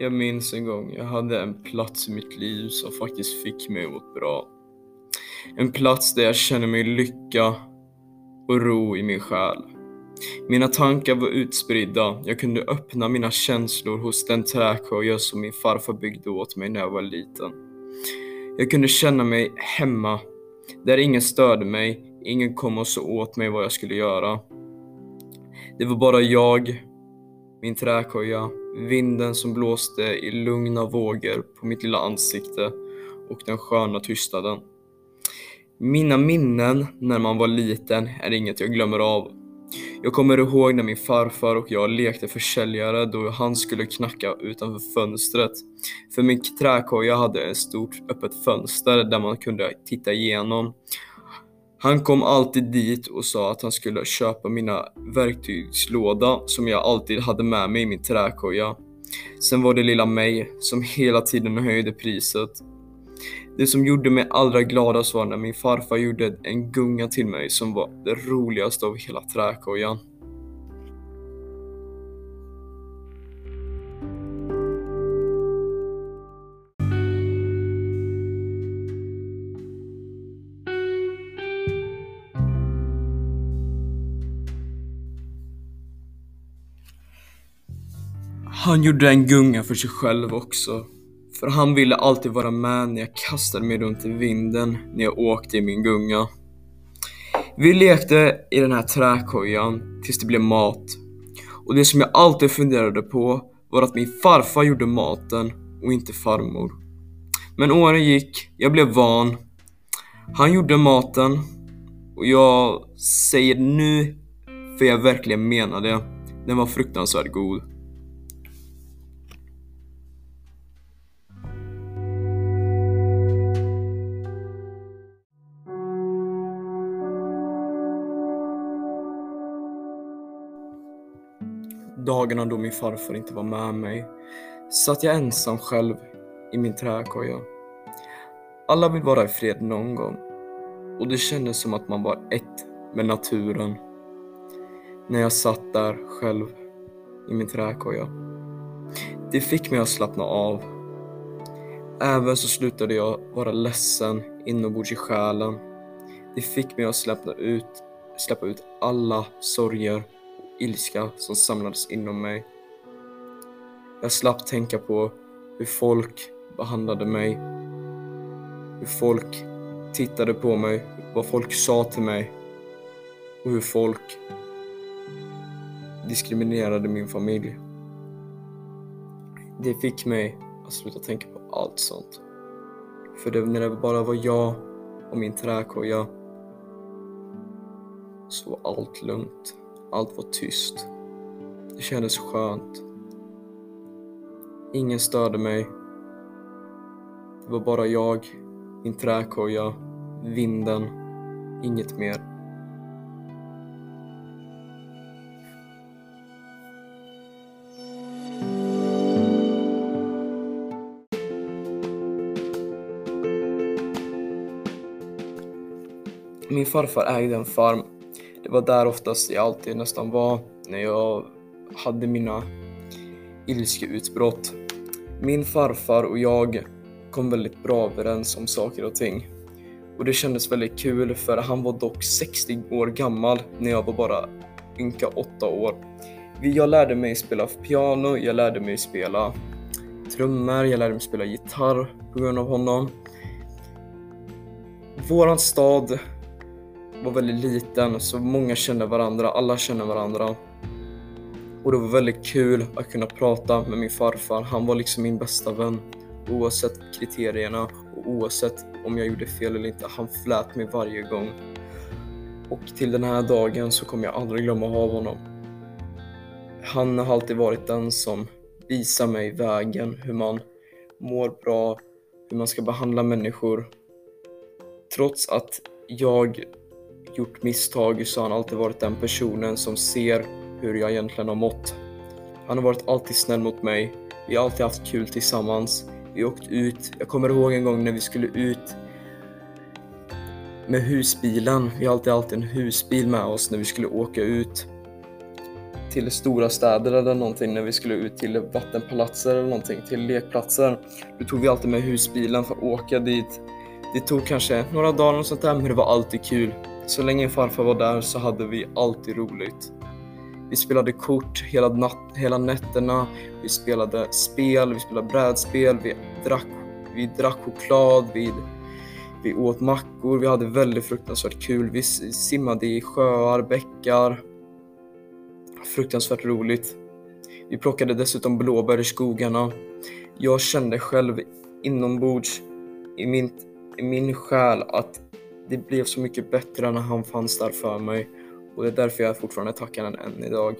Jag minns en gång jag hade en plats i mitt liv som faktiskt fick mig att må bra. En plats där jag kände mig lycka och ro i min själ. Mina tankar var utspridda, jag kunde öppna mina känslor hos den träkoja som min farfar byggde åt mig när jag var liten. Jag kunde känna mig hemma, där ingen störde mig, ingen kom och så åt mig vad jag skulle göra. Det var bara jag, min träkoja, vinden som blåste i lugna vågor på mitt lilla ansikte och den sköna tystnaden. Mina minnen när man var liten är inget jag glömmer av. Jag kommer ihåg när min farfar och jag lekte försäljare då han skulle knacka utanför fönstret. För min träkoja hade ett stort öppet fönster där man kunde titta igenom. Han kom alltid dit och sa att han skulle köpa mina verktygslåda som jag alltid hade med mig i min träkoja. Sen var det lilla mig som hela tiden höjde priset. Det som gjorde mig allra gladast var när min farfar gjorde en gunga till mig som var det roligaste av hela träkojan. Han gjorde en gunga för sig själv också. För han ville alltid vara med när jag kastade mig runt i vinden när jag åkte i min gunga. Vi lekte i den här träkojan tills det blev mat. Och det som jag alltid funderade på var att min farfar gjorde maten och inte farmor. Men åren gick, jag blev van. Han gjorde maten och jag säger nu för jag verkligen menar det. Den var fruktansvärt god. Dagarna då min farfar inte var med mig satt jag ensam själv i min träkoja. Alla vill vara i fred någon gång och det kändes som att man var ett med naturen när jag satt där själv i min träkoja. Det fick mig att slappna av. Även så slutade jag vara ledsen inombords i själen. Det fick mig att släppa ut, släppa ut alla sorger ilska som samlades inom mig. Jag slapp tänka på hur folk behandlade mig, hur folk tittade på mig, vad folk sa till mig och hur folk diskriminerade min familj. Det fick mig att sluta tänka på allt sånt. För det, när det bara var jag och min träkoja så var allt lugnt. Allt var tyst. Det kändes skönt. Ingen störde mig. Det var bara jag, min träkoja, vinden, inget mer. Min farfar ägde en farm det var där oftast jag alltid nästan var när jag hade mina ilskeutbrott. Min farfar och jag kom väldigt bra överens om saker och ting. Och det kändes väldigt kul för han var dock 60 år gammal när jag var bara ynka 8 år. Jag lärde mig spela piano, jag lärde mig spela trummor, jag lärde mig spela gitarr på grund av honom. Våran stad var väldigt liten så många kände varandra, alla kände varandra. Och det var väldigt kul att kunna prata med min farfar. Han var liksom min bästa vän. Oavsett kriterierna och oavsett om jag gjorde fel eller inte. Han flät mig varje gång. Och till den här dagen så kommer jag aldrig glömma av honom. Han har alltid varit den som visar mig vägen, hur man mår bra, hur man ska behandla människor. Trots att jag gjort misstag så har han alltid varit den personen som ser hur jag egentligen har mått. Han har varit alltid snäll mot mig. Vi har alltid haft kul tillsammans. Vi har åkt ut. Jag kommer ihåg en gång när vi skulle ut med husbilen. Vi har alltid haft en husbil med oss när vi skulle åka ut till stora städer eller någonting när vi skulle ut till vattenpalatser eller någonting, till lekplatser. Då tog vi alltid med husbilen för att åka dit. Det tog kanske några dagar och sånt där, men det var alltid kul. Så länge farfar var där så hade vi alltid roligt. Vi spelade kort hela, natt, hela nätterna, vi spelade spel, vi spelade brädspel, vi drack, vi drack choklad, vi, vi åt mackor, vi hade väldigt fruktansvärt kul. Vi simmade i sjöar, bäckar. Fruktansvärt roligt. Vi plockade dessutom blåbär i skogarna. Jag kände själv inombords i min, i min själ att det blev så mycket bättre när han fanns där för mig och det är därför jag fortfarande tackar honom än idag.